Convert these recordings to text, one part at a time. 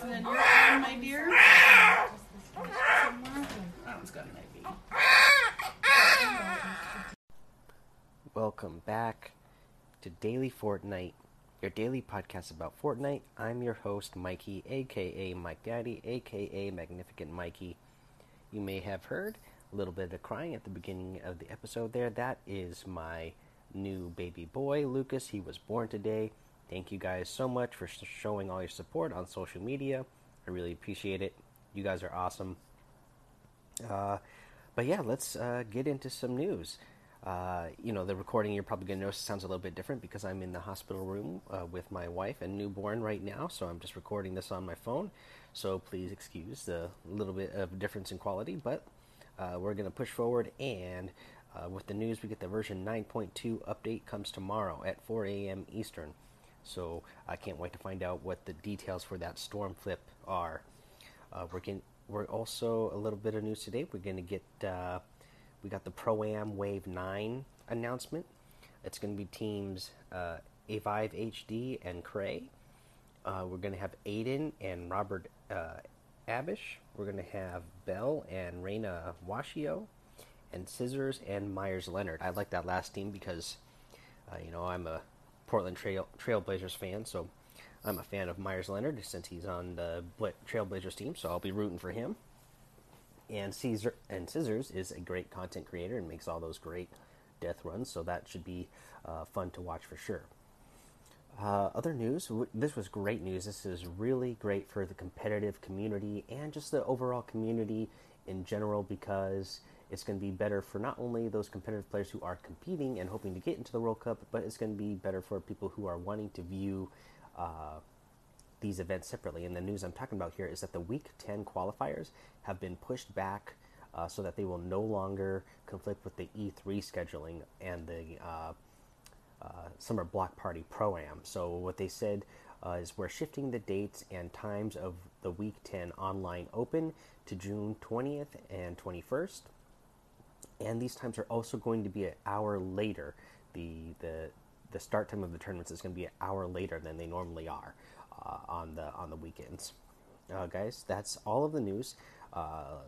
And then your arm, my dear. That one's got an IV. Welcome back to Daily Fortnite, your daily podcast about Fortnite. I'm your host, Mikey, aka Mike Daddy, aka Magnificent Mikey. You may have heard a little bit of the crying at the beginning of the episode there. That is my new baby boy, Lucas. He was born today. Thank you guys so much for sh- showing all your support on social media. I really appreciate it. You guys are awesome. Uh, but yeah, let's uh, get into some news. Uh, you know, the recording you're probably going to notice sounds a little bit different because I'm in the hospital room uh, with my wife and newborn right now, so I'm just recording this on my phone. So please excuse the little bit of difference in quality, but uh, we're going to push forward. And uh, with the news, we get the version 9.2 update comes tomorrow at 4 a.m. Eastern. So I can't wait to find out what the details for that storm flip are. Uh, we're getting, we're also a little bit of news today. We're going to get uh, we got the Pro Am Wave Nine announcement. It's going to be teams uh, Avive HD and Cray. Uh, we're going to have Aiden and Robert uh, Abish. We're going to have Bell and Reina Washio, and CizzorZ and Meyers Leonard. I like that last team because, uh, you know, I'm a Portland Trail Trailblazers fan, so I'm a fan of Meyers Leonard since he's on the Bla- Trailblazers team. So I'll be rooting for him. And Caesar and CizzorZ is a great content creator and makes all those great death runs, so that should be uh, fun to watch for sure. Uh, other news, this was great news. This is really great for the competitive community and just the overall community in general because it's going to be better for not only those competitive players who are competing and hoping to get into the World Cup, but it's going to be better for people who are wanting to view uh, these events separately. And the news I'm talking about here is that the Week 10 qualifiers have been pushed back uh, so that they will no longer conflict with the E3 scheduling and the uh, uh, Summer Block Party Pro Am. So, what they said uh, is we're shifting the dates and times of the Week 10 online open to June 20th and 21st. And these times are also going to be an hour later. The, the, the start time of the tournaments is going to be an hour later than they normally are uh, on the on the weekends. Uh, guys, that's all of the news. Uh,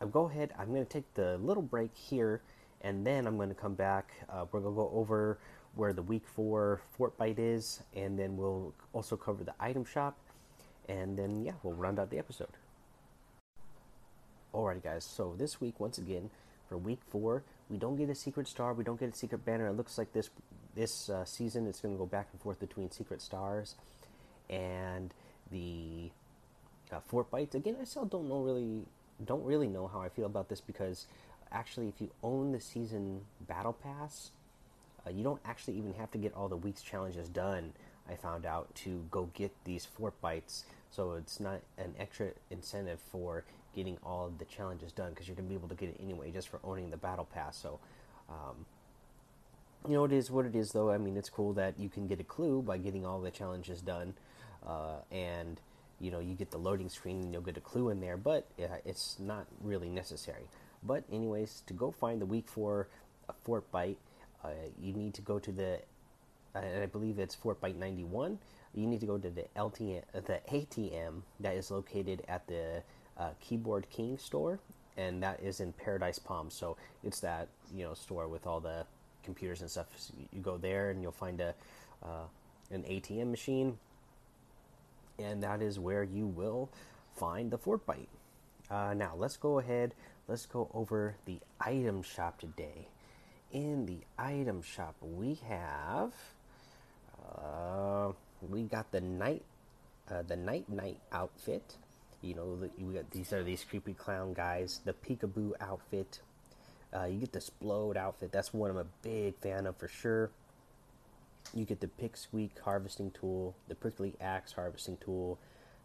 I'll go ahead. I'm going to take the little break here, and then I'm going to come back. Uh, we're going to go over where the week four Fortbyte is, and then we'll also cover the item shop, and then yeah, we'll round out the episode. Alrighty, guys. So this week, once again, for week four, we don't get a secret star. We don't get a secret banner. It looks like this this uh, season it's going to go back and forth between secret stars and the uh, Fortbytes. Again, I still don't know really don't really know how I feel about this because actually, if you own the season battle pass, uh, you don't actually even have to get all the week's challenges done. I found out to go get these Fortbytes, so it's not an extra incentive for getting all the challenges done because you're gonna be able to get it anyway just for owning the battle pass. So. Um, you know, it is what it is, though. I mean, it's cool that you can get a clue by getting all the challenges done, uh, and you know, you get the loading screen and you'll get a clue in there, but uh, it's not really necessary. But, anyways, to go find the week four uh, Fortbyte, uh, you need to go to the, and I believe it's Fortbyte 91. You need to go to the LTM, the ATM that is located at the uh, Keyboard King store, and that is in Paradise Palm. So it's that you know store with all the computers and stuff. So you go there and you'll find a uh, an ATM machine, and that is where you will find the Fortbyte. Uh, now let's go ahead. Let's go over the item shop today. In the item shop, we have uh, we got the night uh, the Nite Nite outfit. You know, the, we got these are these creepy clown guys. The peekaboo outfit. Uh, you get the Splode outfit. That's one I'm a big fan of for sure. You get the Pick Squeak harvesting tool, the Prickly Axe harvesting tool,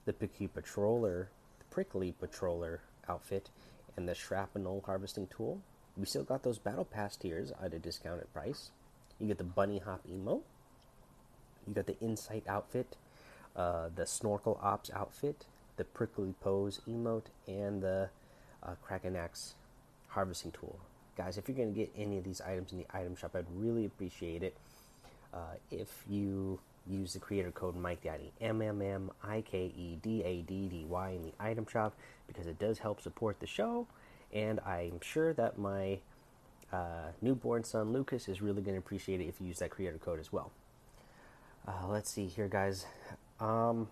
the Picky Patroller, the Prickly Patroller outfit, and the Shrapnel harvesting tool. We still got those Battle Pass tiers at a discounted price. You get the Bunny Hop emote. You got the Insight outfit, uh, the Snorkel Ops outfit, the Prickly Pose emote, and the uh, Kraken Axe harvesting tool. Guys, if you're going to get any of these items in the item shop, I'd really appreciate it uh, if you use the creator code Mike Daddy M M M I K E D A D D Y in the item shop because it does help support the show, and I'm sure that my uh, newborn son Lucas is really going to appreciate it if you use that creator code as well. Uh, let's see here, guys. Um,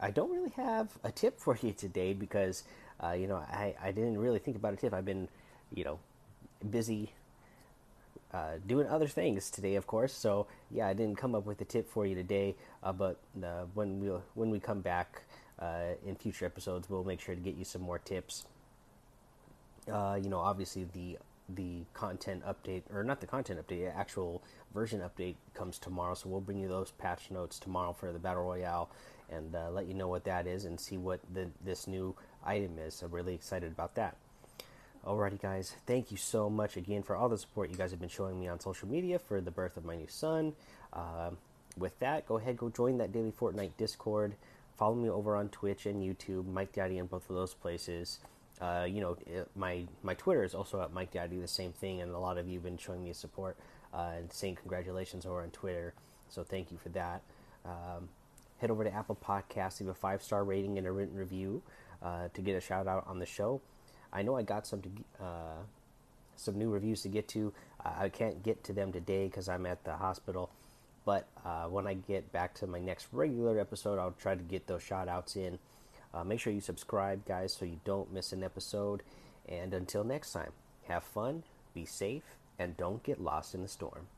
I don't really have a tip for you today because uh, you know I, I didn't really think about a tip. I've been you know busy uh, doing other things today, of course. So yeah, I didn't come up with a tip for you today. Uh, but uh, when we when we come back uh, in future episodes, we'll make sure to get you some more tips. Uh, you know, obviously the the content update or not the content update, the actual version update comes tomorrow. So we'll bring you those patch notes tomorrow for the battle royale and uh, let you know what that is and see what the, this new item is. So I'm really excited about that. Alrighty, guys, thank you so much again for all the support you guys have been showing me on social media for the birth of my new son. Uh, with that, go ahead, go join that daily Fortnite Discord. Follow me over on Twitch and YouTube, Mike Daddy, in both of those places. Uh, you know, my my Twitter is also at Mike Daddy, the same thing, and a lot of you have been showing me support uh, and saying congratulations over on Twitter. So thank you for that. Um, head over to Apple Podcasts, leave a five star rating and a written review uh, to get a shout out on the show. I know I got some to, uh, some new reviews to get to. I can't get to them today because I'm at the hospital. But uh, when I get back to my next regular episode, I'll try to get those shout outs in. Uh, make sure you subscribe, guys, so you don't miss an episode. And until next time, have fun, be safe, and don't get lost in the storm.